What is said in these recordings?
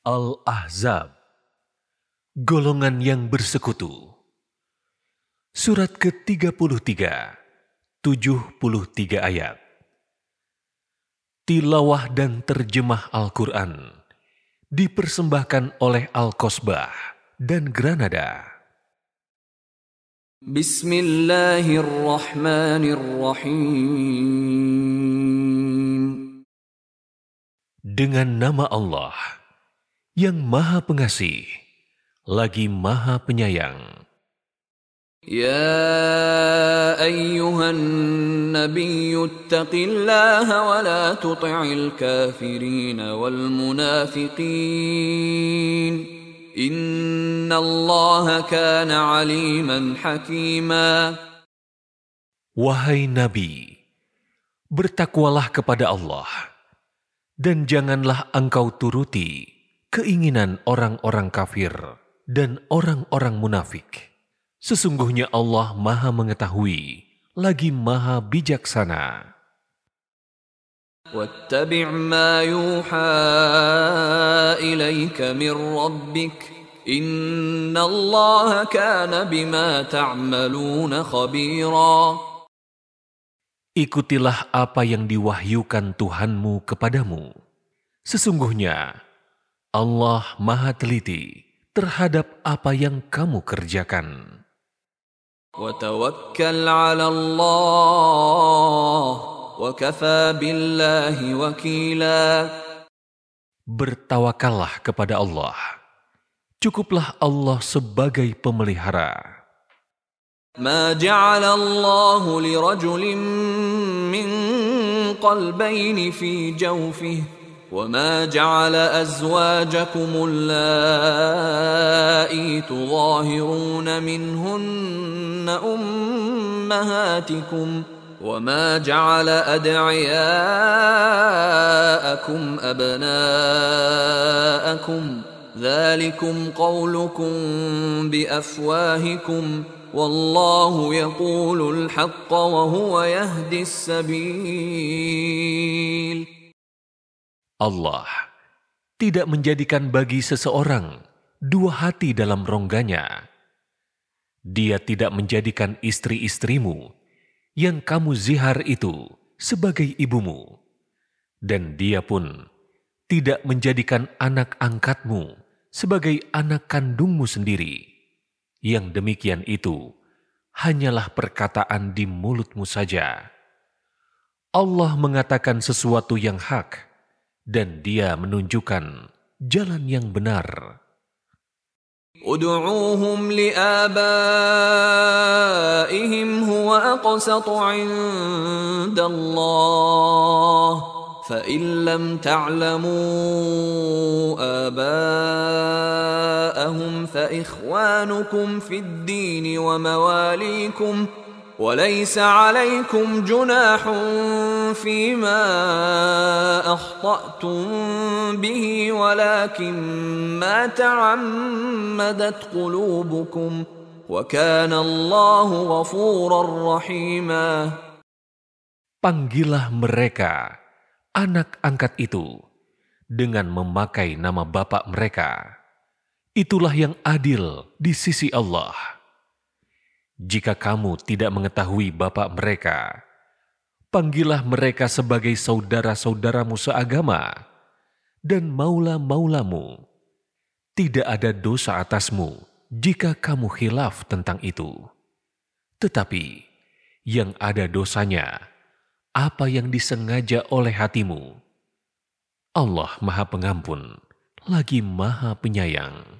Al-Ahzab Golongan yang bersekutu Surat ke-33 73 ayat Tilawah dan terjemah Al-Quran dipersembahkan oleh Al-Kosbah dan Granada. Bismillahirrahmanirrahim. Dengan nama Allah yang Maha Pengasih, lagi Maha Penyayang. يا ايها النبي اتق الله ولا تطع الكافرين والمنافقين ان الله كان عليما حكيما Wahai Nabi, bertakwalah kepada Allah, dan janganlah engkau turuti keinginan orang-orang kafir dan orang-orang munafik. Sesungguhnya Allah Maha Mengetahui, lagi Maha Bijaksana. واتبع ما يوحى اليك من ربك ان الله كان بما تعملون خبيرا Ikutilah apa yang diwahyukan Tuhanmu kepadamu. Sesungguhnya Allah Maha Teliti terhadap apa yang kamu kerjakan. وتوكل على الله وكفى بالله وكيلا Bertawakallah kepada Allah. Cukuplah Allah sebagai pemelihara. ما جعل الله لرجل من قلبين في جوفه وما جعل ازواجكم اللائي تظاهرون منهن امهاتكم وما جعل ادعياءكم ابناءكم ذلكم قولكم بافواهكم والله يقول الحق وهو يهدي السبيل Allah tidak menjadikan bagi seseorang dua hati dalam rongganya. Dia tidak menjadikan istri-istrimu yang kamu zihar itu sebagai ibumu. Dan dia pun tidak menjadikan anak angkatmu sebagai anak kandungmu sendiri. Yang demikian itu hanyalah perkataan di mulutmu saja. Allah mengatakan sesuatu yang hak, dan dia menunjukkan jalan yang benar. ادعوهم لآبائهم هو أقسط عند الله فإن لم تعلموا آباءهم فإخوانكم في الدين ومواليكم وليس عليكم جناح فيما أخطأتم به ولكن ما تعمدت قلوبكم وكان الله غفورا رحيما Panggillah mereka, anak angkat itu, dengan memakai nama bapak mereka. Itulah yang adil di sisi Allah. Jika kamu tidak mengetahui bapak mereka, panggillah mereka sebagai saudara-saudaramu seagama dan maula-maulamu. Tidak ada dosa atasmu jika kamu khilaf tentang itu. Tetapi yang ada dosanya, apa yang disengaja oleh hatimu. Allah Maha Pengampun, lagi Maha Penyayang.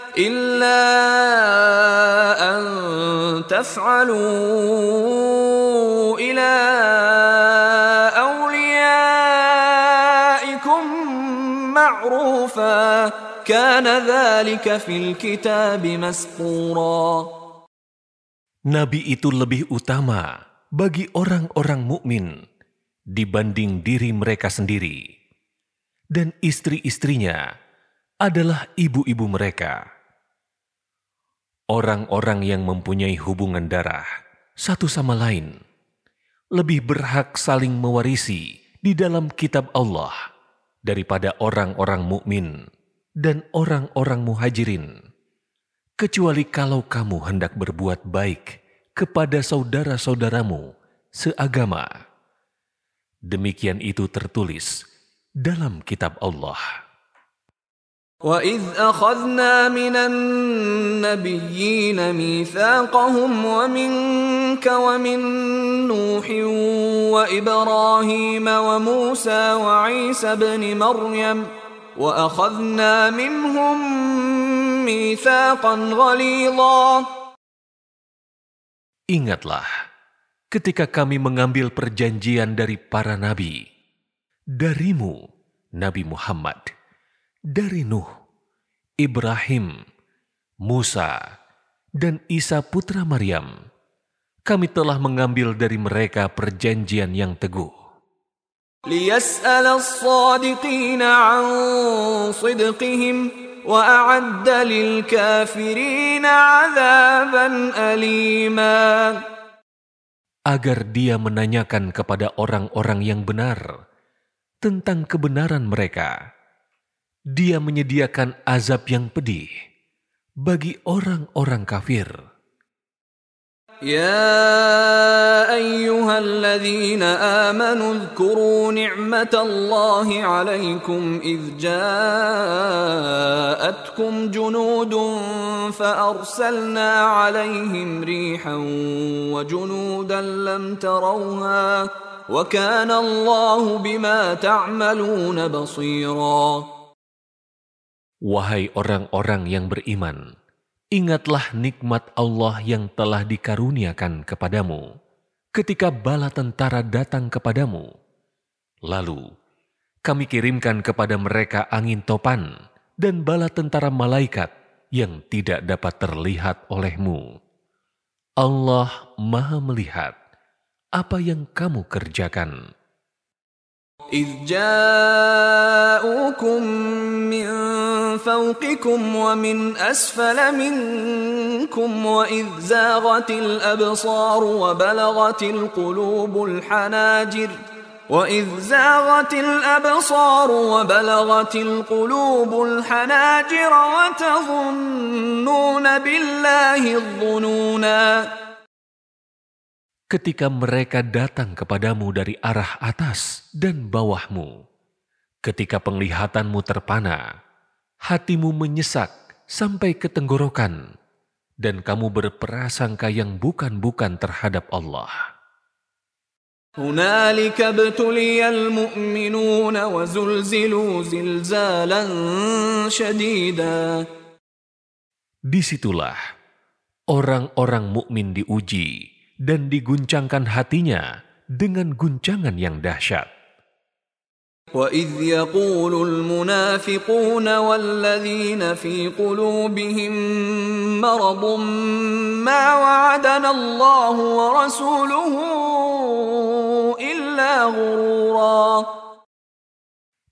إلا أن تفعلوا إلى أوليائكم معروفا كان ذلك في الكتاب مسطورا Nabi itu lebih utama bagi orang-orang mukmin dibanding diri mereka sendiri, dan istri-istrinya adalah ibu-ibu mereka. Orang-orang yang mempunyai hubungan darah satu sama lain lebih berhak saling mewarisi di dalam kitab Allah daripada orang-orang mukmin dan orang-orang muhajirin kecuali kalau kamu hendak berbuat baik kepada saudara-saudaramu seagama. Demikian itu tertulis dalam kitab Allah. وإذ أخذنا من النبيين ميثاقهم ومنك ومن نوح وإبراهيم وموسى وعيسى بن مريم وأخذنا منهم ميثاقا غليظا Ingatlah ketika kami mengambil perjanjian dari para nabi, darimu Nabi Muhammad dari Nuh, Ibrahim, Musa, dan Isa putra Maryam, kami telah mengambil dari mereka perjanjian yang teguh. Agar dia menanyakan kepada orang-orang yang benar tentang kebenaran mereka Dia menyediakan azab yang pedih bagi orang-orang kafir. يا ايها الذين امنوا اذكروا نعمه الله عليكم اذ جاءتكم جنود فارسلنا عليهم ريحا وجنودا لم تروها وكان الله بما تعملون بصيرا Wahai orang-orang yang beriman, Ingatlah nikmat Allah yang telah dikaruniakan kepadamu ketika bala tentara datang kepadamu. Lalu, kami kirimkan kepada mereka angin topan dan bala tentara malaikat yang tidak dapat terlihat olehmu. Allah Maha Melihat apa yang kamu kerjakan. إذ جاءوكم من فوقكم ومن أسفل منكم وإذ زاغت الأبصار وبلغت القلوب الحناجر وإذ زاغت الأبصار وبلغت القلوب الحناجر وتظنون بالله الظنونا ketika mereka datang kepadamu dari arah atas dan bawahmu, ketika penglihatanmu terpana, hatimu menyesak sampai ke tenggorokan, dan kamu berprasangka yang bukan-bukan terhadap Allah. Di situlah orang-orang mukmin diuji dan diguncangkan hatinya dengan guncangan yang dahsyat. وَإِذْ يَقُولُ الْمُنَافِقُونَ وَالَّذِينَ فِي قُلُوبِهِم مَّرَضٌ مَّا وَعَدَنَا اللَّهُ وَرَسُولُهُ إِلَّا غُرُورًا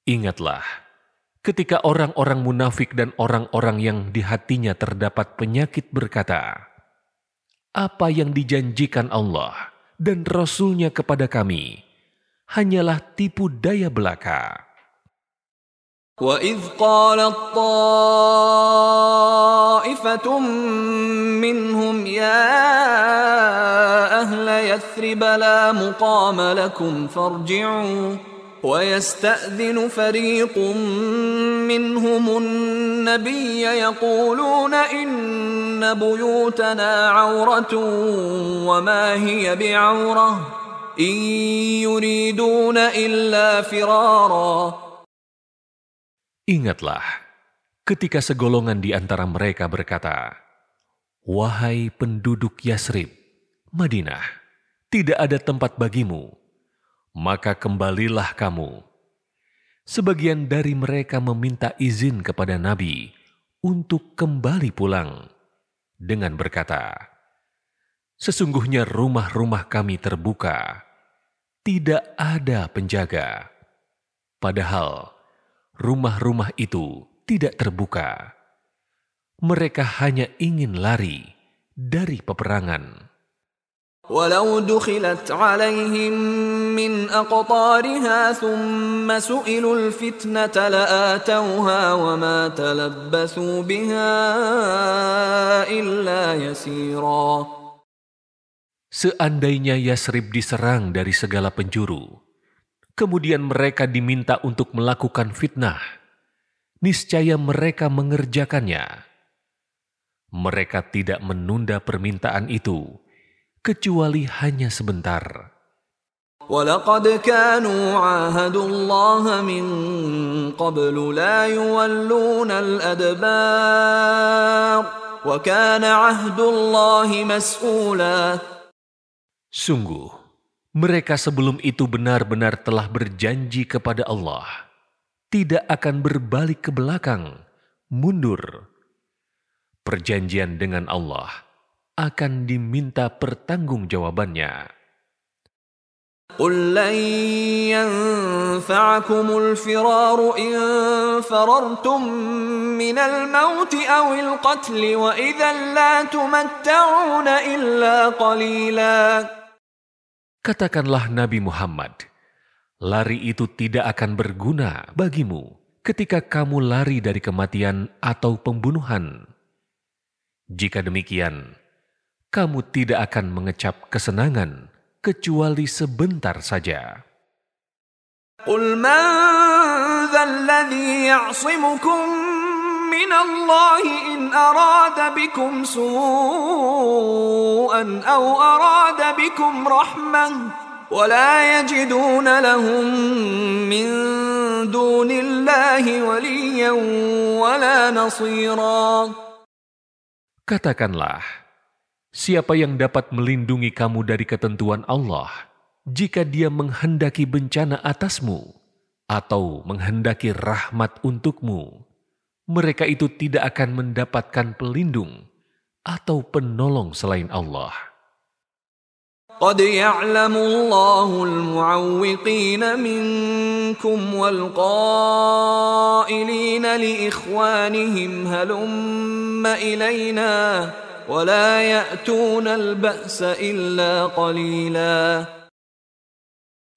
Ingatlah, ketika orang-orang munafik dan orang-orang yang di hatinya terdapat penyakit berkata, apa yang dijanjikan Allah dan Rasulnya kepada kami hanyalah tipu daya belaka. وَإِذْ قَالَتْ طَائِفَةٌ مِّنْهُمْ يَا أَهْلَ يَثْرِبَ لَا مُقَامَ لَكُمْ فَارْجِعُوا ويستأذن فريق منهم النبي يقولون إن بيوتنا عورة وما هي بعورة إن يريدون إلا فرارا Ingatlah, ketika segolongan di antara mereka berkata, Wahai penduduk Yasrib, Madinah, tidak ada tempat bagimu maka kembalilah kamu. Sebagian dari mereka meminta izin kepada Nabi untuk kembali pulang dengan berkata, Sesungguhnya rumah-rumah kami terbuka, tidak ada penjaga. Padahal rumah-rumah itu tidak terbuka. Mereka hanya ingin lari dari peperangan. ولو دخلت عليهم من أقطارها ثم سئلوا الفتنة لآتوها وما تلبثوا بها إلا يسيرا Seandainya Yasrib diserang dari segala penjuru, kemudian mereka diminta untuk melakukan fitnah, niscaya mereka mengerjakannya. Mereka tidak menunda permintaan itu, kecuali hanya sebentar. ولقد كانوا عاهدوا الله من قبل لا يولون الأدبار وكان عهد الله مسؤولا Sungguh, mereka sebelum itu benar-benar telah berjanji kepada Allah, tidak akan berbalik ke belakang, mundur. Perjanjian dengan Allah akan diminta pertanggungjawabannya. قل لن ينفعكم الفرار إن فررتم من الموت أو القتل وإذا لا تمتعون إلا قليلا Katakanlah Nabi Muhammad, lari itu tidak akan berguna bagimu ketika kamu lari dari kematian atau pembunuhan. Jika demikian, kamu tidak akan mengecap kesenangan kecuali sebentar saja. قل من ذا الذي يعصمكم من الله إن أراد بكم سوءا أو أراد بكم رحمة ولا يجدون لهم من دون الله وليا ولا نصيرا Katakanlah, siapa yang dapat melindungi kamu dari ketentuan Allah jika dia menghendaki bencana atasmu atau menghendaki rahmat untukmu? Mereka itu tidak akan mendapatkan pelindung atau penolong selain Allah. قد يعلم الله المعوقين منكم والقائلين لإخوانهم هلم إلينا ولا يأتون البأس إلا قليلا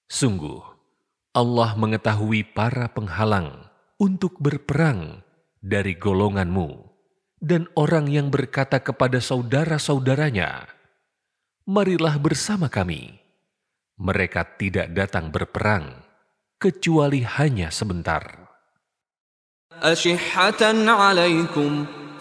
Sungguh, Allah mengetahui para penghalang untuk berperang dari golonganmu dan orang yang berkata kepada saudara-saudaranya, marilah bersama kami. Mereka tidak datang berperang, kecuali hanya sebentar. أشحة عليكم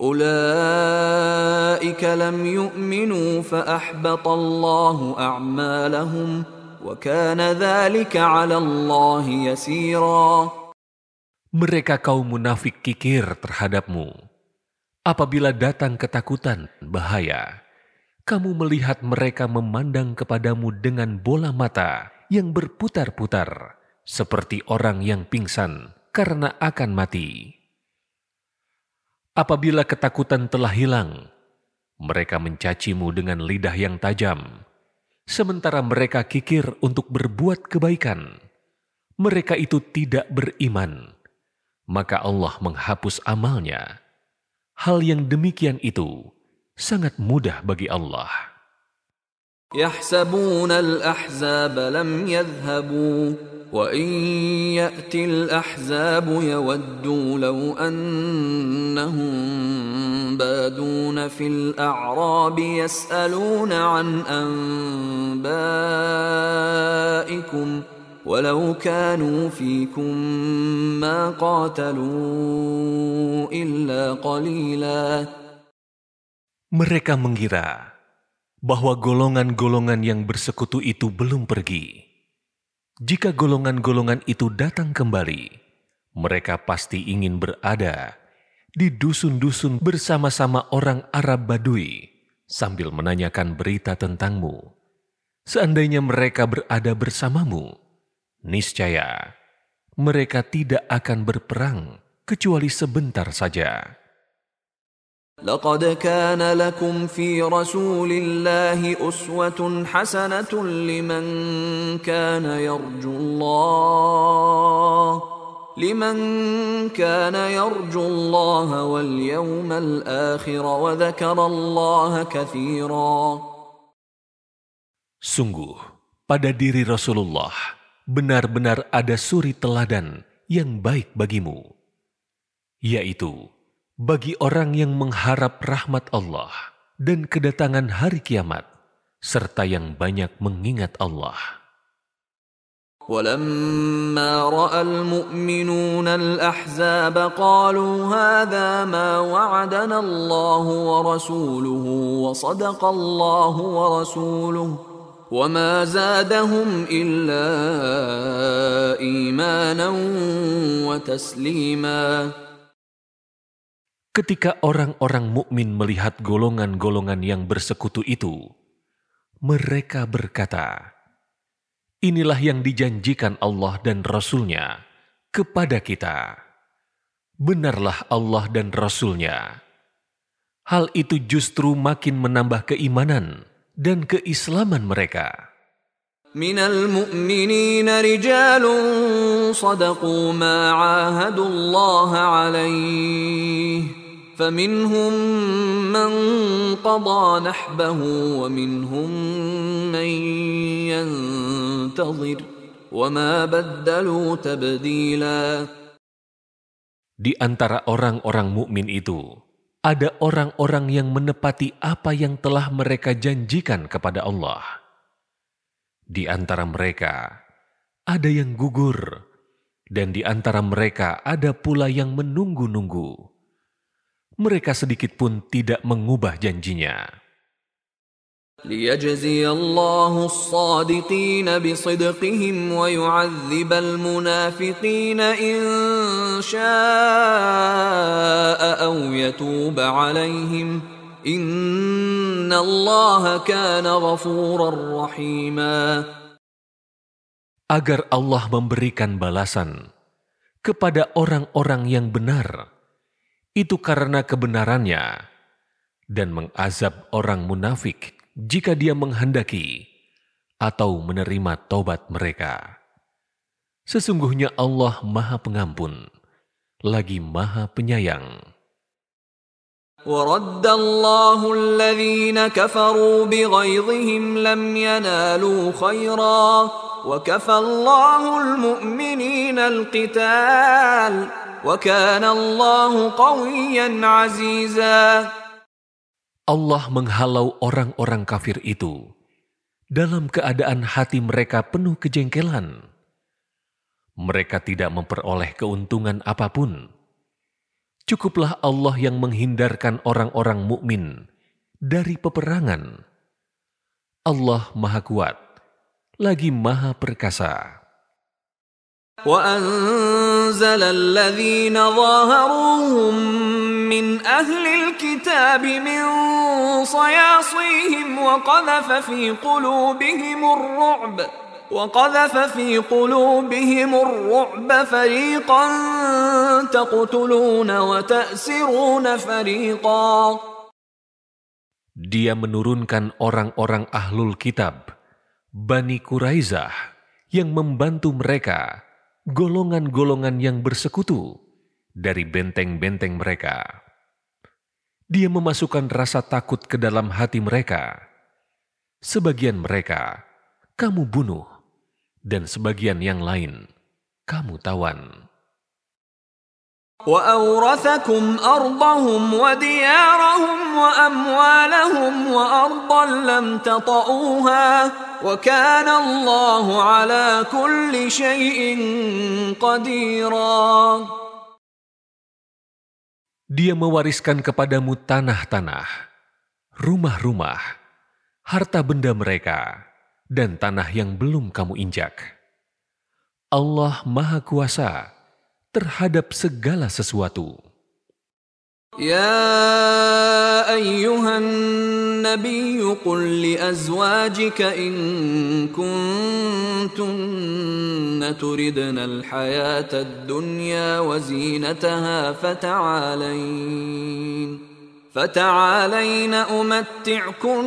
أولئك لم يؤمنوا فأحبط الله أعمالهم وكان ذلك على الله يسيرا Mereka kaum munafik kikir terhadapmu. Apabila datang ketakutan, bahaya, kamu melihat mereka memandang kepadamu dengan bola mata yang berputar-putar, seperti orang yang pingsan karena akan mati. Apabila ketakutan telah hilang, mereka mencacimu dengan lidah yang tajam, sementara mereka kikir untuk berbuat kebaikan. Mereka itu tidak beriman, maka Allah menghapus amalnya. Hal yang demikian itu sangat mudah bagi Allah. يحسبون الأحزاب لم يذهبوا وإن يأتي الأحزاب يودوا لو أنهم بادون في الأعراب يسألون عن أنبائكم ولو كانوا فيكم ما قاتلوا إلا قليلا Mereka mengira bahwa golongan-golongan yang bersekutu itu belum pergi. Jika golongan-golongan itu datang kembali, mereka pasti ingin berada di dusun-dusun bersama-sama orang Arab Badui sambil menanyakan berita tentangmu. Seandainya mereka berada bersamamu, niscaya mereka tidak akan berperang kecuali sebentar saja. لقد كان لكم في رسول الله أسوة حسنة لمن كان يرجو الله لمن كان يرجو الله واليوم الآخر وذكر الله كثيرا. Sungguh, pada diri Rasulullah benar-benar ada suri teladan yang baik bagimu, yaitu bagi orang yang mengharap rahmat Allah dan kedatangan hari kiamat, serta yang banyak mengingat Allah. ولما راى المؤمنون الاحزاب قالوا هذا ما وعدنا الله ورسوله وصدق الله ورسوله وما زادهم الا ايمانا وتسليما Ketika orang-orang mukmin melihat golongan-golongan yang bersekutu itu, mereka berkata, Inilah yang dijanjikan Allah dan Rasul-Nya kepada kita. Benarlah Allah dan Rasul-Nya. Hal itu justru makin menambah keimanan dan keislaman mereka. من المؤمنين رجال صدقوا ما عاهدوا الله عليه فمنهم من قضى نحبه ومنهم من ينتظر وما بدلوا تبديلا Di antara orang-orang mukmin itu, ada orang-orang yang menepati apa yang telah mereka janjikan kepada Allah. Di antara mereka, ada yang gugur, dan di antara mereka ada pula yang menunggu-nunggu. Mereka sedikit pun tidak mengubah janjinya. ليجزي الله الصادقين بصدقهم ويعذب المنافقين إن شاء أو يتوب عليهم إن الله كان غفورا رحيما Agar Allah memberikan balasan kepada orang-orang yang benar, itu karena kebenarannya, dan mengazab orang munafik jika dia menghendaki atau menerima taubat mereka. Sesungguhnya Allah Maha Pengampun, lagi Maha Penyayang. ورد الله الذين كفروا بغيظهم لم ينالوا خيرا وكفى الله المؤمنين القتال Allah menghalau orang-orang kafir itu dalam keadaan hati mereka penuh kejengkelan. Mereka tidak memperoleh keuntungan apa pun. Cukuplah Allah yang menghindarkan orang-orang mukmin dari peperangan. Allah Maha Kuat, lagi Maha Perkasa. وأنزل الذين ظاهروهم من أهل الكتاب من صياصيهم وقذف في قلوبهم الرعب وقذف في قلوبهم الرعب فريقا تقتلون وتأسرون فريقا Dia menurunkan orang-orang ahlul kitab, Bani Quraizah, yang membantu mereka, golongan-golongan yang bersekutu dari benteng-benteng mereka. Dia memasukkan rasa takut ke dalam hati mereka. Sebagian mereka kamu bunuh, dan sebagian yang lain kamu tawan. وأورثكم أرضهم وديارهم وأموالهم وأرضا لم تطئوها وكان الله على كل شيء قديرا Dia mewariskan kepadamu tanah-tanah, rumah-rumah, harta benda mereka, dan tanah yang belum kamu injak. Allah Maha Kuasa terhadap segala sesuatu. يا ايها النبي قل لازواجك ان كنتن تردن الحياة الدنيا وزينتها فتعالين فتعالين امتعكن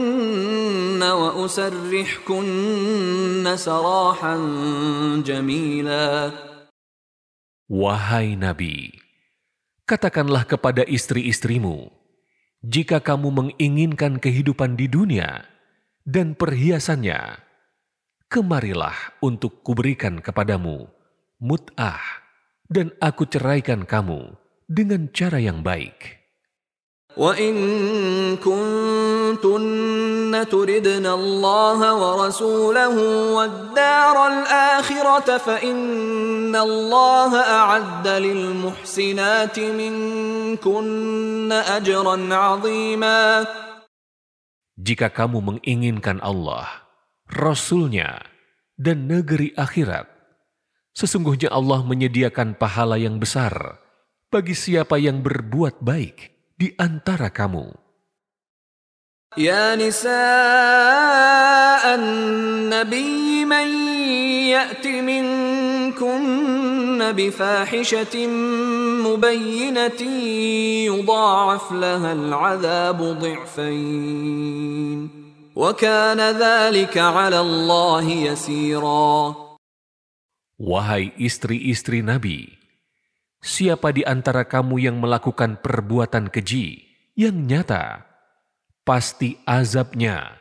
واسرحكن سراحا جميلا Wahai Nabi, katakanlah kepada istri-istrimu, jika kamu menginginkan kehidupan di dunia dan perhiasannya, kemarilah untuk kuberikan kepadamu mut'ah dan aku ceraikan kamu dengan cara yang baik. وإن كنتن تردن الله ورسوله والدار الآخرة فإن الله أعد للمحسنات منكن أجرا عظيما Jika kamu menginginkan Allah, Rasulnya, dan negeri akhirat, sesungguhnya Allah menyediakan pahala yang besar bagi siapa yang berbuat baik. Di antara kamu. يا نساء النبي من يأت منكن بفاحشة مبينة يضاعف لها العذاب ضعفين وكان ذلك على الله يسيرا Wahai istri-istri Nabi, siapa di antara kamu yang melakukan perbuatan keji yang nyata, pasti azabnya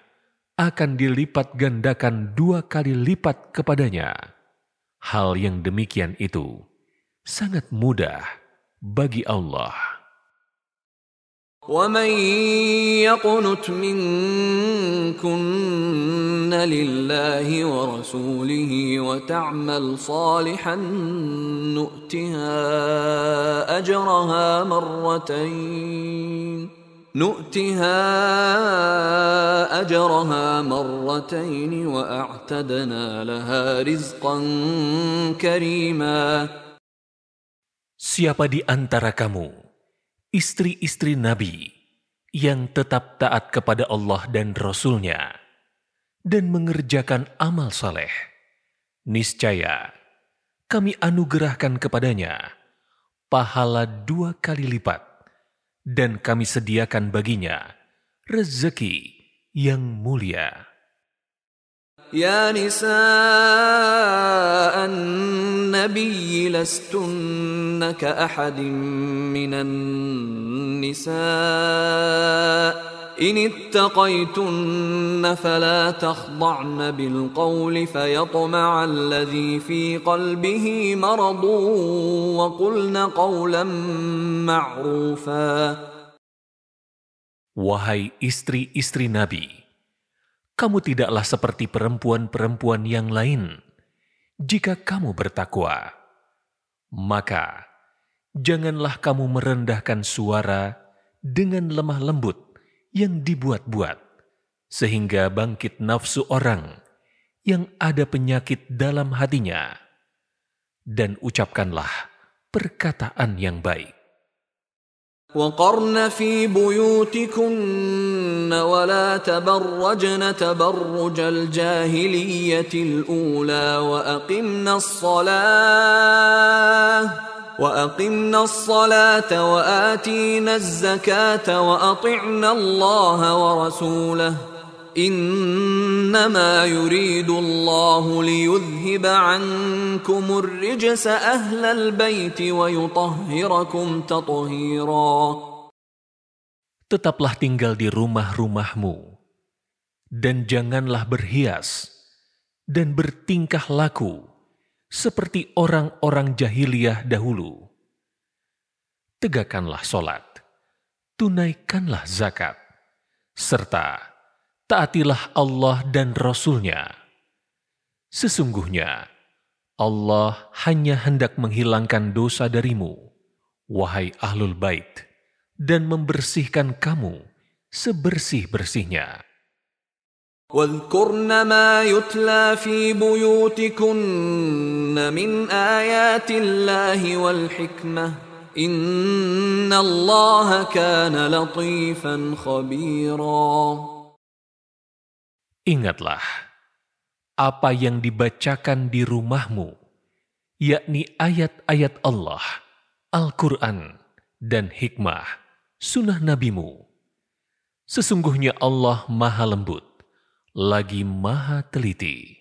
akan dilipat gandakan dua kali lipat kepadanya. Hal yang demikian itu sangat mudah bagi Allah. ومن يقنت منكن لله ورسوله وتعمل صالحا نؤتها اجرها مرتين نؤتها اجرها مرتين واعتدنا لها رزقا كريما Siapa di antara kamu, istri-istri Nabi, yang tetap taat kepada Allah dan Rasul-Nya, dan mengerjakan amal saleh, niscaya kami anugerahkan kepadanya pahala dua kali lipat, dan kami sediakan baginya rezeki yang mulia. يا نساء النبي لستن كأحد من النساء إن اتقيتن فلا تخضعن بالقول فيطمع الذي في قلبه مرض وقلن قولا معروفا Wahai istri-istri Nabi, kamu tidaklah seperti perempuan-perempuan yang lain. Jika kamu bertakwa, maka janganlah kamu merendahkan suara dengan lemah lembut yang dibuat-buat, sehingga bangkit nafsu orang yang ada penyakit dalam hatinya. Dan ucapkanlah perkataan yang baik. وقرن في بيوتكن ولا تبرجن تبرج الجاهلية الأولى وأقمنا الصلاة وأقمنا الصلاة وآتينا الزكاة وأطعنا الله ورسوله إنما يريد الله ليذهب عنكم الرجس أهل البيت ويطهركم تطهيرا Tetaplah tinggal di rumah-rumahmu, dan janganlah berhias dan bertingkah laku seperti orang-orang jahiliyah dahulu. Tegakkanlah solat, tunaikanlah zakat, serta taatilah Allah dan Rasul-Nya. Sesungguhnya, Allah hanya hendak menghilangkan dosa darimu, wahai ahlul bait, dan membersihkan kamu sebersih-bersihnya. واذكرن ما يتلى في بيوتكن من آيات الله والحكمة إن الله كان لطيفا خبيرا Ingatlah apa yang dibacakan di rumahmu, yakni ayat-ayat Allah, Al-Quran, dan hikmah, sunnah nabimu. Sesungguhnya Allah maha lembut, lagi maha teliti.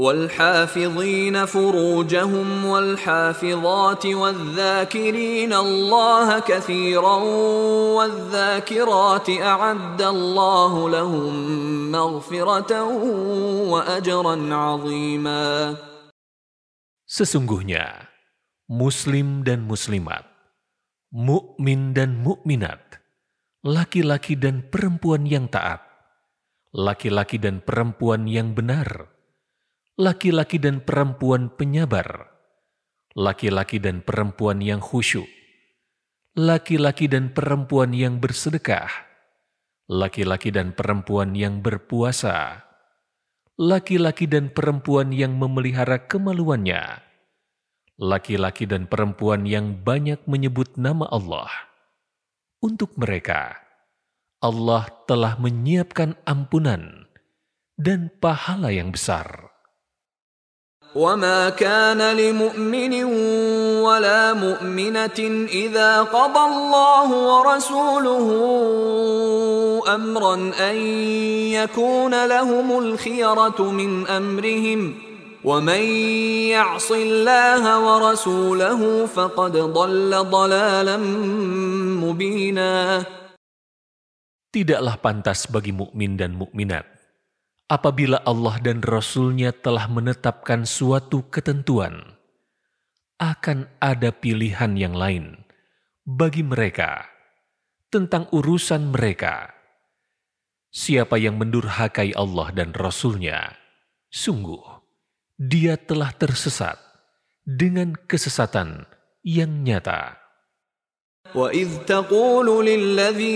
والحافظين فروجهم والحافظات والذاكرين الله كثيرا والذاكرات أعد الله لهم مغفرة وأجرا عظيما Sesungguhnya, muslim dan muslimat, mukmin dan mukminat, laki-laki dan perempuan yang taat, laki-laki dan perempuan yang benar, laki-laki dan perempuan penyabar, laki-laki dan perempuan yang khusyuk, laki-laki dan perempuan yang bersedekah, laki-laki dan perempuan yang berpuasa, laki-laki dan perempuan yang memelihara kemaluannya, laki-laki dan perempuan yang banyak menyebut nama Allah. Untuk mereka, Allah telah menyiapkan ampunan dan pahala yang besar. وما كان لمؤمن ولا مؤمنة إذا قضى الله ورسوله أمرا أن يكون لهم الخيرة من أمرهم ومن يعص الله ورسوله فقد ضل ضلالا مبينا Tidaklah pantas bagi mukmin dan mukminat apabila Allah dan Rasul-Nya telah menetapkan suatu ketentuan, akan ada pilihan yang lain bagi mereka tentang urusan mereka. Siapa yang mendurhakai Allah dan Rasul-Nya, sungguh dia telah tersesat dengan kesesatan yang nyata. وإذ تقول للذي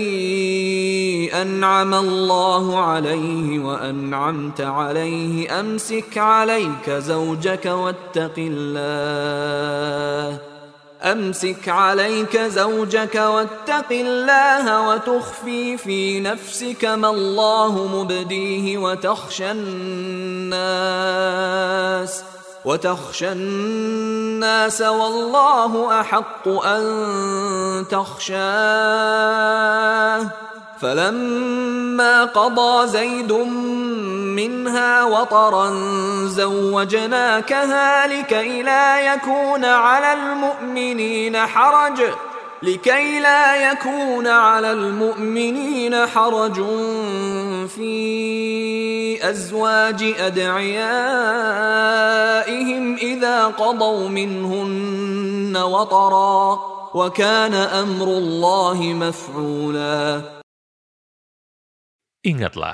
أنعم الله عليه وأنعمت عليه أمسك عليك زوجك واتق الله أمسك عليك زوجك واتق الله وتخفي في نفسك ما الله مبديه وتخشى الناس ۖ وتخشى الناس والله أحق أن تخشاه. فلما قضى زيد منها وطرا زوجناكها لكي لا يكون على المؤمنين حرج. لكي لا يكون على المؤمنين حرج في أزواج أدعيائهم إذا قضوا منهن وطرا وكان أمر الله مفعولا Ingatlah,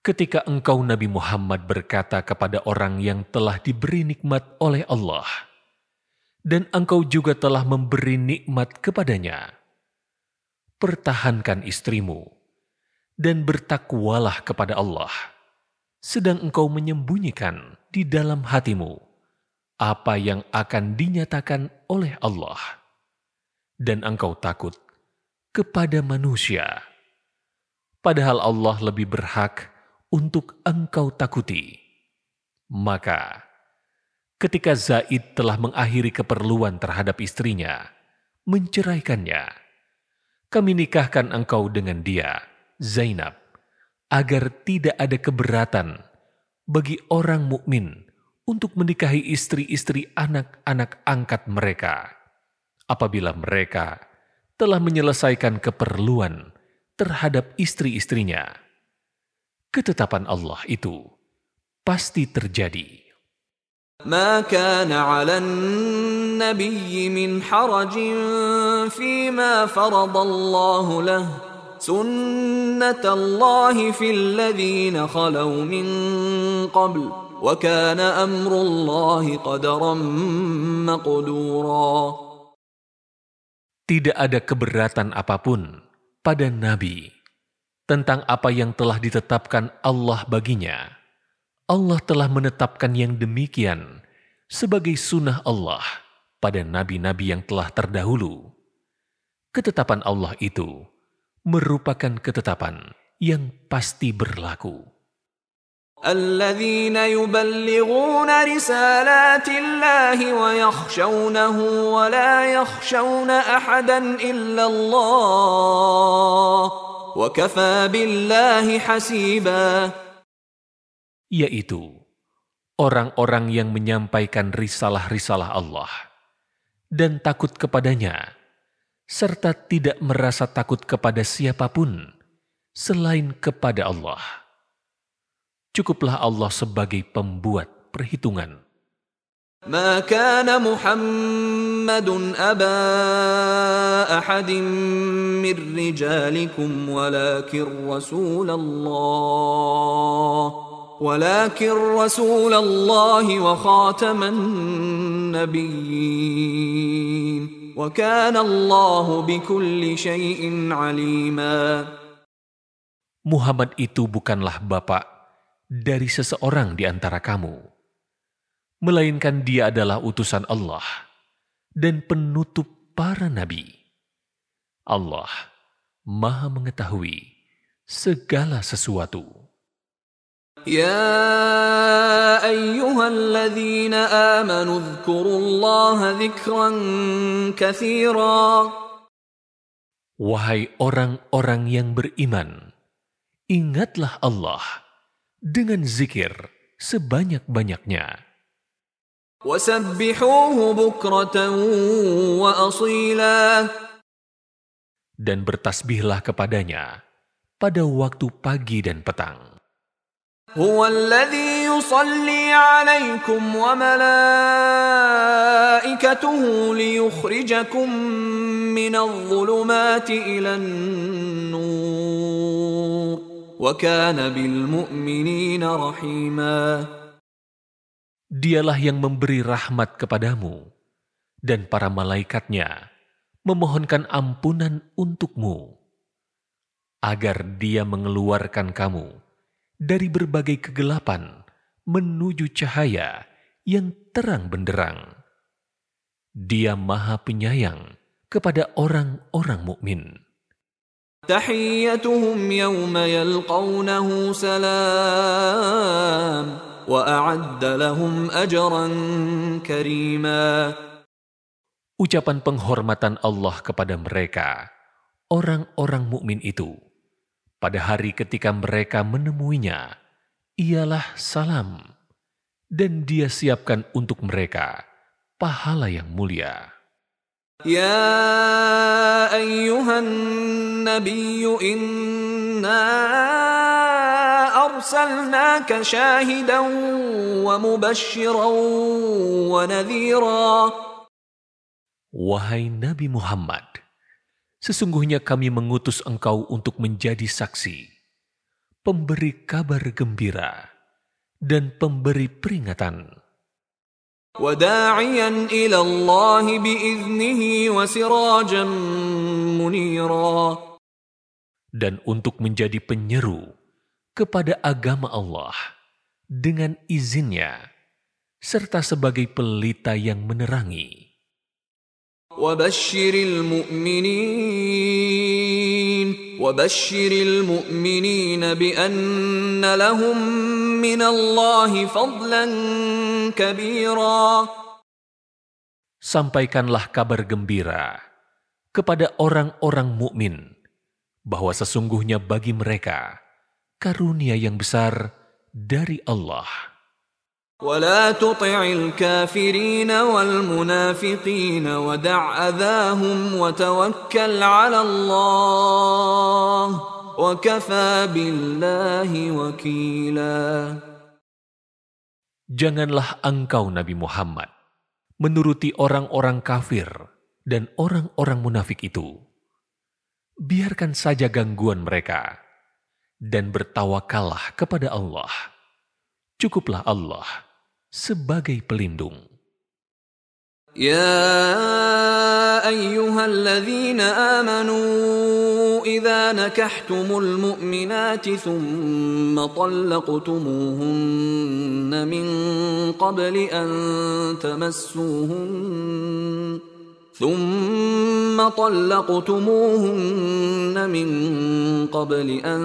ketika engkau Nabi Muhammad berkata kepada orang yang telah diberi nikmat oleh Allah, dan engkau juga telah memberi nikmat kepadanya. Pertahankan istrimu, dan bertakwalah kepada Allah, sedang engkau menyembunyikan di dalam hatimu apa yang akan dinyatakan oleh Allah, dan engkau takut kepada manusia, padahal Allah lebih berhak untuk engkau takuti. Maka, ketika Zaid telah mengakhiri keperluan terhadap istrinya, menceraikannya. Kami nikahkan engkau dengan dia, Zainab, agar tidak ada keberatan bagi orang mukmin untuk menikahi istri-istri anak-anak angkat mereka apabila mereka telah menyelesaikan keperluan terhadap istri-istrinya. Ketetapan Allah itu pasti terjadi. ما كان على النبي من حرج فيما فرض الله له سنة الله في الذين خلوا من قبل وكان أمر الله قدرا مقدورا Tidak ada keberatan apapun pada Nabi tentang apa yang telah ditetapkan Allah baginya. Allah telah menetapkan yang demikian sebagai sunnah Allah pada nabi-nabi yang telah terdahulu. Ketetapan Allah itu merupakan ketetapan yang pasti berlaku. الذين يبلغون رسالات الله ويخشونه ولا يخشون احدا الا الله وكفى بالله حسيبا Yaitu orang-orang yang menyampaikan risalah-risalah Allah dan takut kepadanya, serta tidak merasa takut kepada siapapun selain kepada Allah. Cukuplah Allah sebagai pembuat perhitungan. ما كان محمد ابا احد من رجالكم ولكن رسول الله ولكن رسول الله وخاتم النبيين وكان الله بكل شيء عليما Muhammad itu bukanlah bapak dari seseorang di antara kamu, melainkan dia adalah utusan Allah dan penutup para nabi. Allah Maha Mengetahui segala sesuatu. يا ايها الذين امنوا اذكروا الله ذكرا كثيرا Wahai orang-orang yang beriman, ingatlah Allah dengan zikir sebanyak-banyaknya. وسبحوه بكره واصيلا dan bertasbihlah kepadanya pada waktu pagi dan petang. هو الذي يصلي عليكم وملائكته ليخرجكم من الظلمات الى النور وكان بالمؤمنين رحيما Dialah yang memberi rahmat kepadamu, dan para malaikatnya memohonkan ampunan untukmu, agar dia mengeluarkan kamu dari berbagai kegelapan menuju cahaya yang terang benderang. Dia maha penyayang kepada orang-orang mukmin. تحيتهم يوم يلقونه سلام واعد لهم اجرا كريما Ucapan penghormatan Allah kepada mereka, orang-orang mukmin itu, pada hari ketika mereka menemuinya, ialah salam, dan dia siapkan untuk mereka pahala yang mulia. Ya ayyuhan nabiyyu inna arsalnaka syahidan wa mubashiran wa nadhira. Wahai Nabi Muhammad, Sesungguhnya kami mengutus engkau untuk menjadi saksi, pemberi kabar gembira, dan pemberi peringatan. Dan untuk menjadi penyeru kepada agama Allah dengan izinnya, serta sebagai pelita yang menerangi. وبشر المؤمنين وبشر المؤمنين بان لهم من الله فضلا كبيرا Sampaikanlah kabar gembira kepada orang-orang mukmin bahwa sesungguhnya bagi mereka karunia yang besar dari Allah. ولا تطع الكافرين والمنافقين ودع أذاهم وتوكل على الله وكفى بالله وكيلا Janganlah engkau Nabi Muhammad menuruti orang-orang kafir dan orang-orang munafik itu. Biarkan saja gangguan mereka dan bertawakallah kepada Allah. Cukuplah Allah sebagai pelindung. يا أيها الذين آمنوا إذا نكحتم المؤمنات ثم طلقتموهن من قبل أن تمسوهن ثم طلقتموهن من قبل أن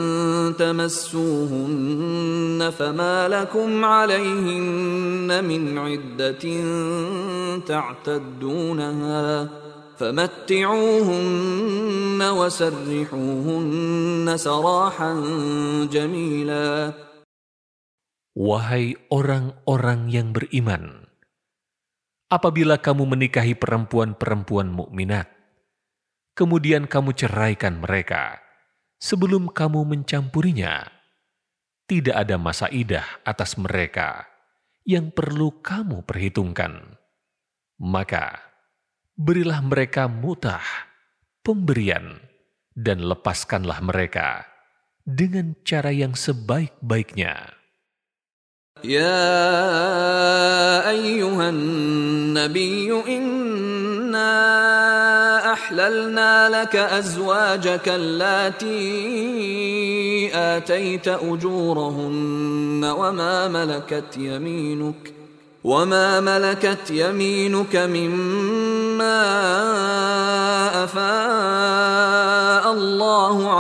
تمسوهن فما لكم عليهن من عدة تعتدونها فمتعوهن وسرحوهن سراحا جميلا. Wahai orang-orang yang beriman, apabila kamu menikahi perempuan-perempuan mukminat, kemudian kamu ceraikan mereka sebelum kamu mencampurinya, tidak ada masa idah atas mereka yang perlu kamu perhitungkan. Maka, berilah mereka mutah, pemberian, dan lepaskanlah mereka dengan cara yang sebaik-baiknya. يا أيها النبي إنا أحللنا لك أزواجك اللاتي آتيت أجورهن وما ملكت يمينك وما ملكت يمينك مما أفاء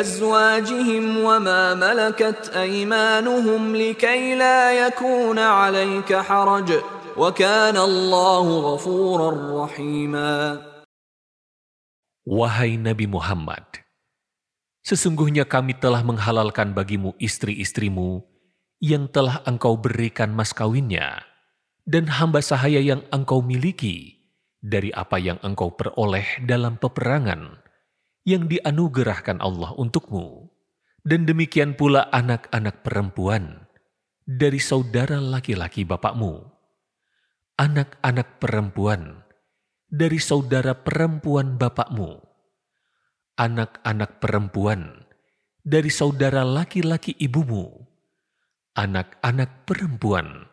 أزواجهم وما ملكت أيمانهم لكي لا يكون عليك حرج وكان الله غفورا رحيما Wahai Nabi Muhammad, sesungguhnya kami telah menghalalkan bagimu istri-istrimu yang telah engkau berikan mas kawinnya dan hamba sahaya yang engkau miliki dari apa yang engkau peroleh dalam peperangan yang dianugerahkan Allah untukmu, dan demikian pula anak-anak perempuan dari saudara laki-laki bapakmu, anak-anak perempuan dari saudara perempuan bapakmu, anak-anak perempuan dari saudara laki-laki ibumu, anak-anak perempuan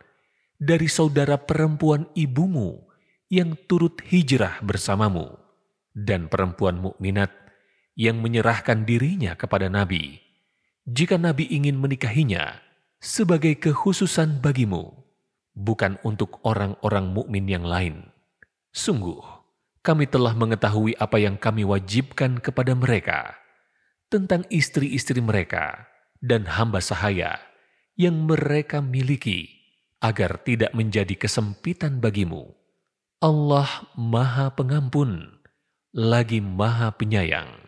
dari saudara perempuan ibumu yang turut hijrah bersamamu, dan perempuan mukminat yang menyerahkan dirinya kepada Nabi, jika Nabi ingin menikahinya sebagai kekhususan bagimu, bukan untuk orang-orang mukmin yang lain. Sungguh, kami telah mengetahui apa yang kami wajibkan kepada mereka tentang istri-istri mereka dan hamba sahaya yang mereka miliki agar tidak menjadi kesempitan bagimu Allah Maha Pengampun, lagi Maha Penyayang.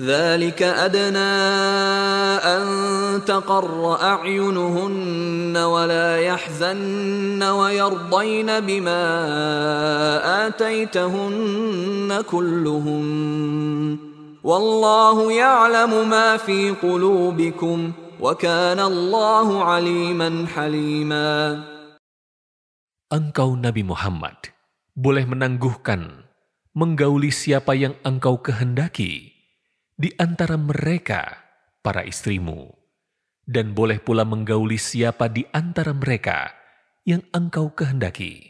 ذلك أدنى أن تقر أعينهن ولا يحزن ويرضين بما آتيتهن كلهن والله يعلم ما في قلوبكم وكان الله عليما حليما Engkau Nabi Muhammad boleh menangguhkan, menggauli siapa yang engkau kehendaki di antara mereka, para istrimu, dan boleh pula menggauli siapa di antara mereka yang engkau kehendaki.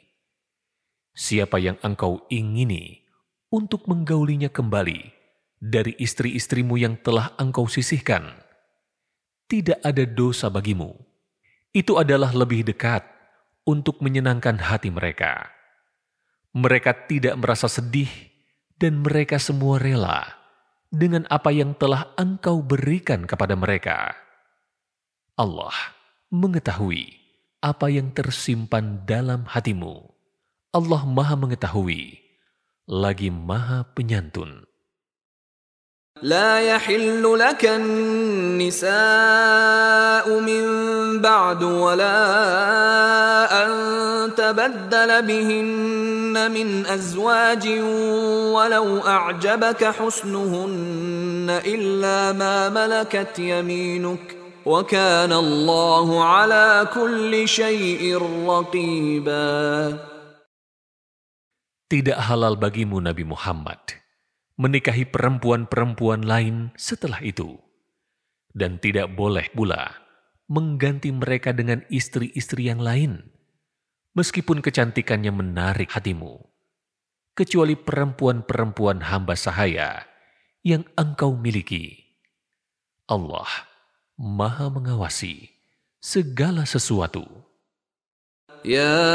Siapa yang engkau ingini untuk menggaulinya kembali dari istri-istrimu yang telah engkau sisihkan, tidak ada dosa bagimu. Itu adalah lebih dekat untuk menyenangkan hati mereka. Mereka tidak merasa sedih dan mereka semua rela dengan apa yang telah engkau berikan kepada mereka. Allah mengetahui apa yang tersimpan dalam hatimu. Allah maha mengetahui, lagi maha penyantun. لا يحل لك النساء من بعد ولا أن تبدل بهن من أزواج ولو أعجبك حسنهن إلا ما ملكت يمينك وكان الله على كل شيء رقيبا. Tidak halal bagimu Nabi Muhammad. Menikahi perempuan-perempuan lain setelah itu, dan tidak boleh pula mengganti mereka dengan istri-istri yang lain, meskipun kecantikannya menarik hatimu, kecuali perempuan-perempuan hamba sahaya yang engkau miliki. Allah Maha Mengawasi segala sesuatu. يا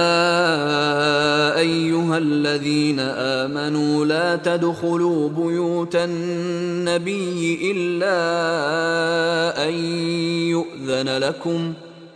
أيها الذين آمنوا لا تدخلوا بيوت النبي إلا أن يؤذن لكم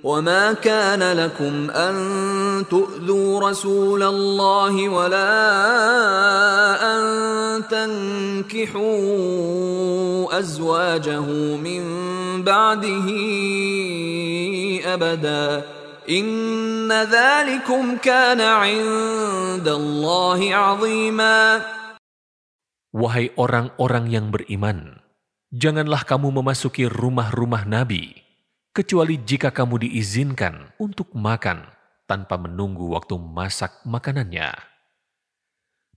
وما كان لكم ان تؤذوا رسول الله ولا ان تنكحوا ازواجه من بعده ابدا ان ذلكم كان عند الله عظيما Wahai orang-orang yang beriman, janganlah kamu memasuki rumah-rumah Nabi kecuali jika kamu diizinkan untuk makan tanpa menunggu waktu masak makanannya.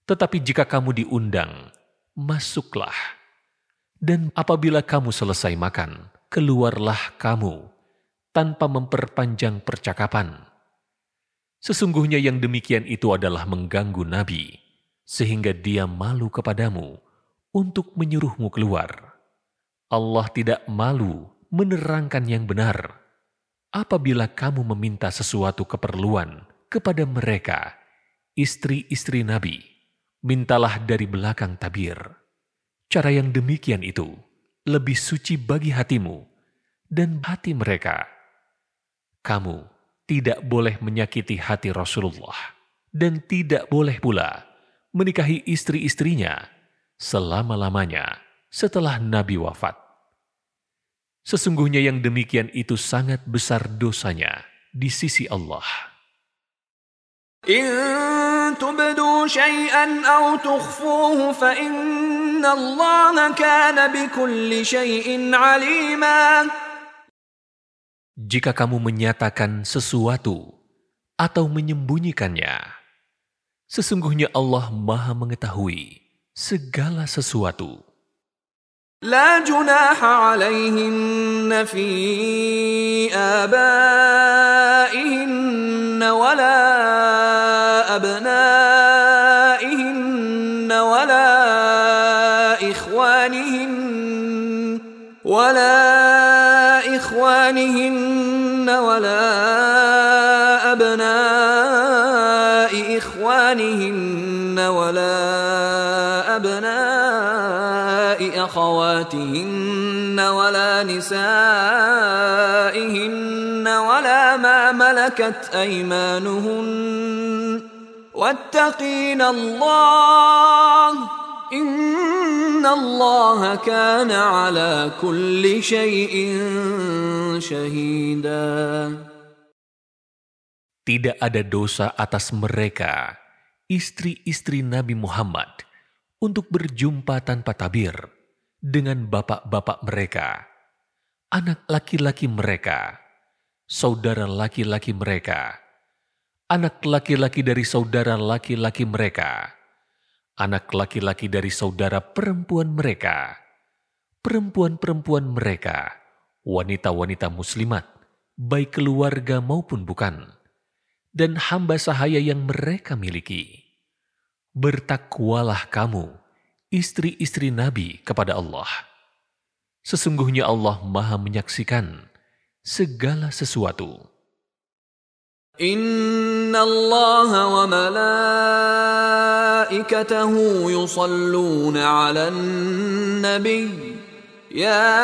Tetapi jika kamu diundang, masuklah. Dan apabila kamu selesai makan, keluarlah kamu tanpa memperpanjang percakapan. Sesungguhnya yang demikian itu adalah mengganggu Nabi, sehingga dia malu kepadamu untuk menyuruhmu keluar. Allah tidak malu menerangkan yang benar. Apabila kamu meminta sesuatu keperluan kepada mereka, istri-istri Nabi, mintalah dari belakang tabir. Cara yang demikian itu lebih suci bagi hatimu dan hati mereka. Kamu tidak boleh menyakiti hati Rasulullah dan tidak boleh pula menikahi istri-istrinya selama-lamanya setelah Nabi wafat. Sesungguhnya yang demikian itu sangat besar dosanya di sisi Allah. Jika kamu menyatakan sesuatu atau menyembunyikannya, sesungguhnya Allah Maha Mengetahui segala sesuatu. لا جناح عليهن في آبائهن ولا أبنائهن أخواتهن ولا نسائهن ولا ما ملكت أيمانهن واتقين الله إن الله كان على كل شيء شهيدا Tidak ada dosa atas mereka, istri-istri Nabi Muhammad, untuk berjumpa tanpa tabir dengan bapak-bapak mereka, anak laki-laki mereka, saudara laki-laki mereka, anak laki-laki dari saudara laki-laki mereka, anak laki-laki dari saudara perempuan mereka, perempuan-perempuan mereka, wanita-wanita muslimat, baik keluarga maupun bukan, dan hamba sahaya yang mereka miliki. Bertakwalah kamu, istri-istri Nabi kepada Allah. Sesungguhnya Allah maha menyaksikan segala sesuatu. Inna Allah wa malaikatahu yusalluna ala nabi يا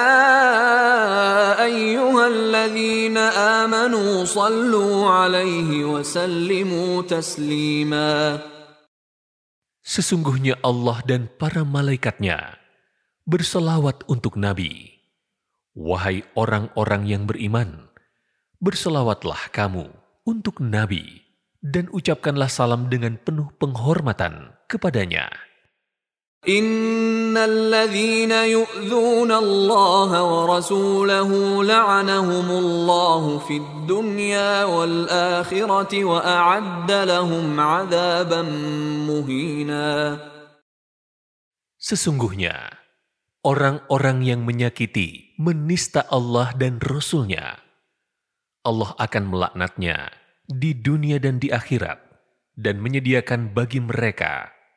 أيها الذين آمنوا صلوا عليه وسلموا تسليما Sesungguhnya Allah dan para malaikatnya berselawat untuk Nabi. Wahai orang-orang yang beriman, berselawatlah kamu untuk Nabi dan ucapkanlah salam dengan penuh penghormatan kepadanya. إن الذين يؤذون الله ورسوله لعنهم الله في الدنيا والآخرة وأعد لهم عذابا مهينا Sesungguhnya, orang-orang yang menyakiti, menista Allah dan Rasul-Nya, Allah akan melaknatnya di dunia dan di akhirat, dan menyediakan bagi mereka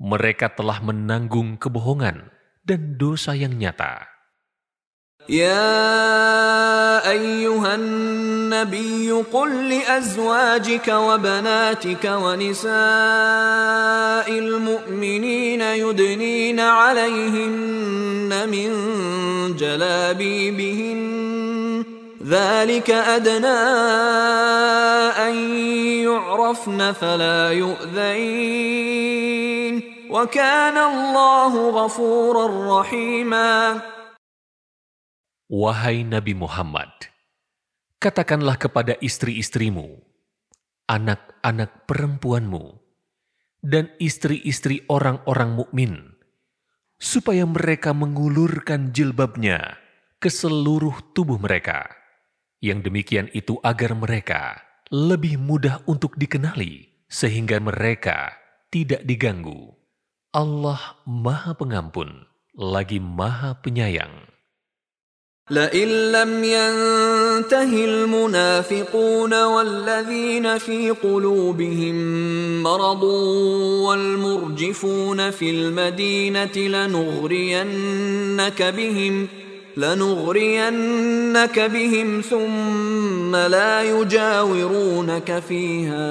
mereka telah menanggung kebohongan dan dosa yang nyata. يا أيها النبي قل لأزواجك وبناتك ونساء المؤمنين يدنين عليهن من جلابيبهن ذلك أدنى أن يعرفن فلا يؤذين وكان الله غفورا رحيما Wahai Nabi Muhammad, katakanlah kepada istri-istrimu, anak-anak perempuanmu, dan istri-istri orang-orang mukmin, supaya mereka mengulurkan jilbabnya ke seluruh tubuh mereka. Yang demikian itu agar mereka lebih mudah untuk dikenali, sehingga mereka tidak diganggu. Allah Maha Pengampun, lagi Maha Penyayang. لئن لم ينته المنافقون والذين في قلوبهم مرض والمرجفون في المدينة لنغرينك بهم لنغرينك بهم ثم لا يجاورونك فيها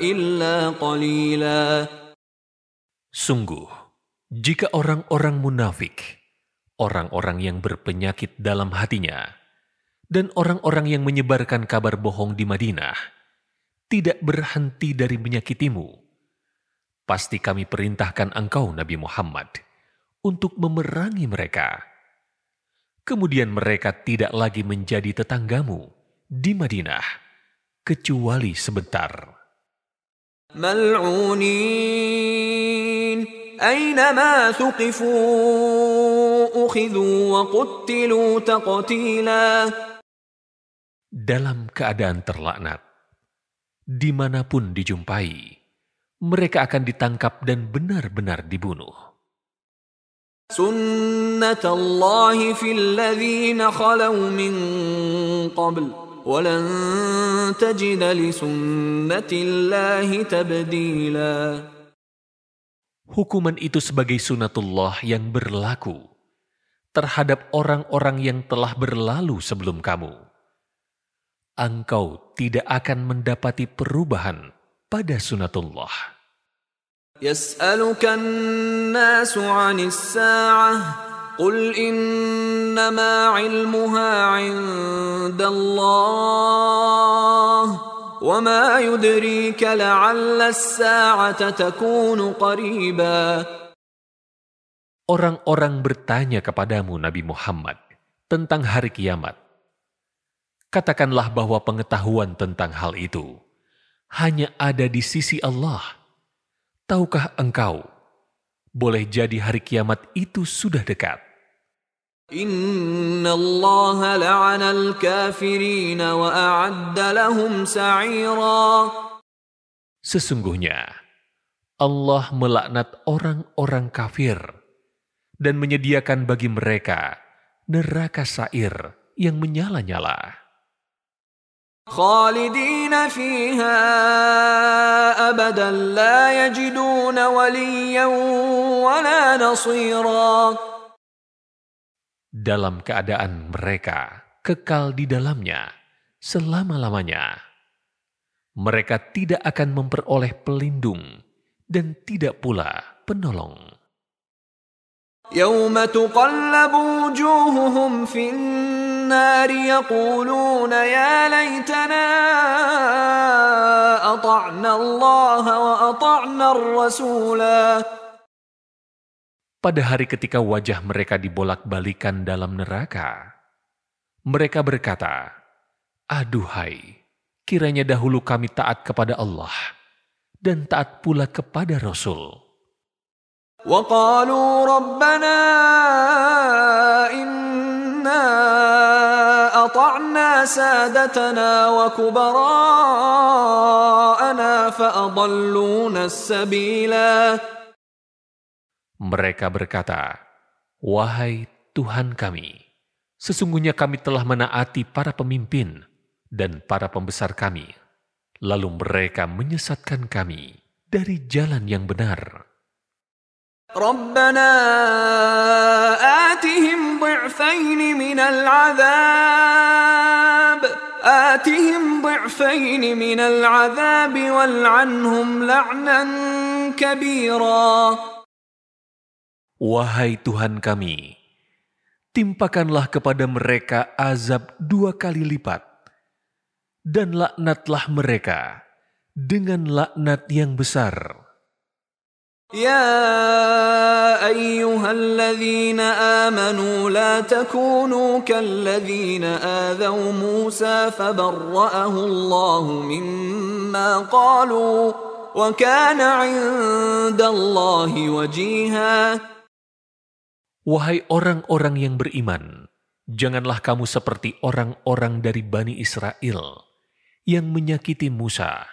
إلا قليلا Sungguh, jika orang-orang munafik, orang-orang yang berpenyakit dalam hatinya, dan orang-orang yang menyebarkan kabar bohong di Madinah, tidak berhenti dari menyakitimu, pasti kami perintahkan engkau Nabi Muhammad untuk memerangi mereka. Kemudian mereka tidak lagi menjadi tetanggamu di Madinah, kecuali sebentar. Dalam keadaan terlaknat, di mana pun dijumpai, mereka akan ditangkap dan benar-benar dibunuh. سنة الله في الذين خلوا من قبل ولن تجد لسنة الله تبديلا Hukuman itu sebagai sunatullah yang berlaku terhadap orang-orang yang telah berlalu sebelum kamu. Engkau tidak akan mendapati perubahan pada sunatullah. يسألك الناس عن الساعة قل إنما علمها عند الله وما يدريك لعل الساعة تكون قريبا Orang-orang bertanya kepadamu Nabi Muhammad tentang hari kiamat. Katakanlah bahwa pengetahuan tentang hal itu hanya ada di sisi Allah. Tahukah engkau, boleh jadi hari kiamat itu sudah dekat. Inna Allah wa a'adda lahum sa'ira. Sesungguhnya, Allah melaknat orang-orang kafir dan menyediakan bagi mereka neraka sair yang menyala-nyala. خالدين فيها أبدا لا يجدون وليا ولا نصيرا dalam keadaan mereka kekal di dalamnya selama-lamanya. Mereka tidak akan memperoleh pelindung dan tidak pula penolong. يوم تقلب وجوههم في النار يقولون يا ليتنا أطعنا الله وأطعنا الرسولا Pada hari ketika wajah mereka dibolak-balikan dalam neraka, mereka berkata, Aduhai, kiranya dahulu kami taat kepada Allah dan taat pula kepada Rasul. وقالوا ربنا إنا أطعنا سادتنا وكبراءنا فأضلونا السبيلا Mereka berkata, Wahai Tuhan kami, sesungguhnya kami telah menaati para pemimpin dan para pembesar kami. Lalu mereka menyesatkan kami dari jalan yang benar. ربنا آتهم ضعفين من العذاب آتهم ضعفين من العذاب والعنهم لعنا كبيرا Wahai Tuhan kami, timpakanlah kepada mereka azab dua kali lipat, dan laknatlah mereka dengan laknat yang besar. يا أيها الذين آمنوا لا تكونوا كالذين آذوا موسى فبرأه الله مما قالوا وكان عند الله وجيها Wahai orang-orang yang beriman, janganlah kamu seperti orang-orang dari Bani Israel yang menyakiti Musa.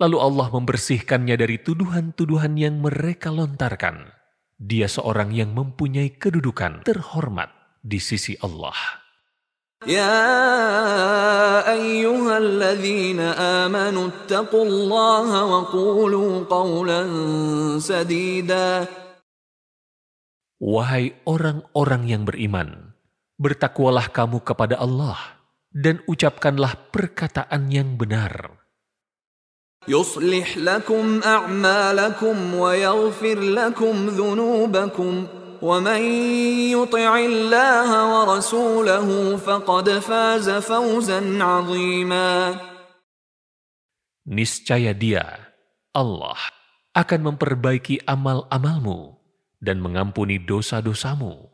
Lalu Allah membersihkannya dari tuduhan-tuduhan yang mereka lontarkan. Dia seorang yang mempunyai kedudukan terhormat di sisi Allah. يا أيها الذين آمنوا اتقوا الله وقولوا قولا سديدا Wahai orang-orang yang beriman, bertakwalah kamu kepada Allah dan ucapkanlah perkataan yang benar. يصلح لكم أعمالكم ويغفر لكم ذنوبكم ومن يطع الله ورسوله فقد فاز فوزا عظيما Niscaya dia, Allah, akan memperbaiki amal-amalmu dan mengampuni dosa-dosamu.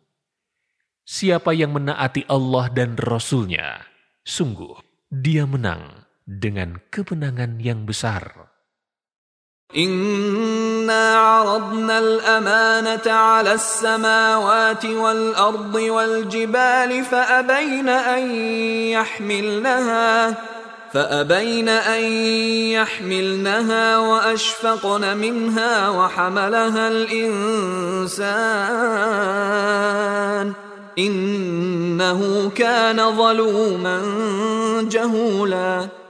Siapa yang menaati Allah dan Rasul-Nya, sungguh dia menang Dengan kemenangan yang besar. إنا عرضنا الأمانة على السماوات والأرض والجبال فأبين أن يحملنها فأبين أن يحملنها وأشفقن منها وحملها الإنسان إنه كان ظلوما جهولا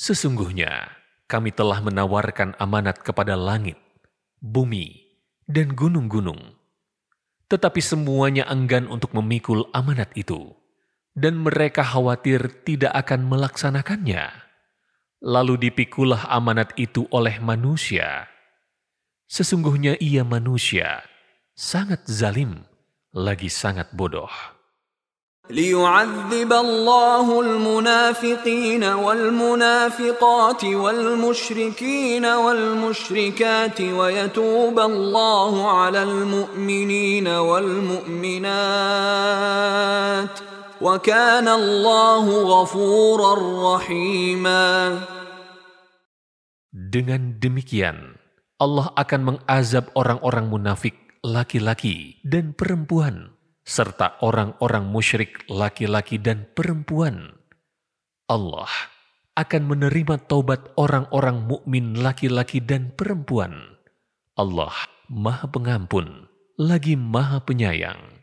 Sesungguhnya kami telah menawarkan amanat kepada langit, bumi, dan gunung-gunung. Tetapi semuanya enggan untuk memikul amanat itu, dan mereka khawatir tidak akan melaksanakannya. Lalu dipikulah amanat itu oleh manusia. Sesungguhnya ia manusia, sangat zalim, lagi sangat bodoh. ليعذب الله المنافقين والمنافقات والمشركين والمشركات ويتوب الله على المؤمنين والمؤمنات وكان الله غفورا رحيما Dengan demikian, Allah akan mengazab orang-orang munafik laki-laki dan perempuan serta orang-orang musyrik laki-laki dan perempuan. Allah akan menerima taubat orang-orang mukmin laki-laki dan perempuan. Allah Maha Pengampun lagi Maha Penyayang.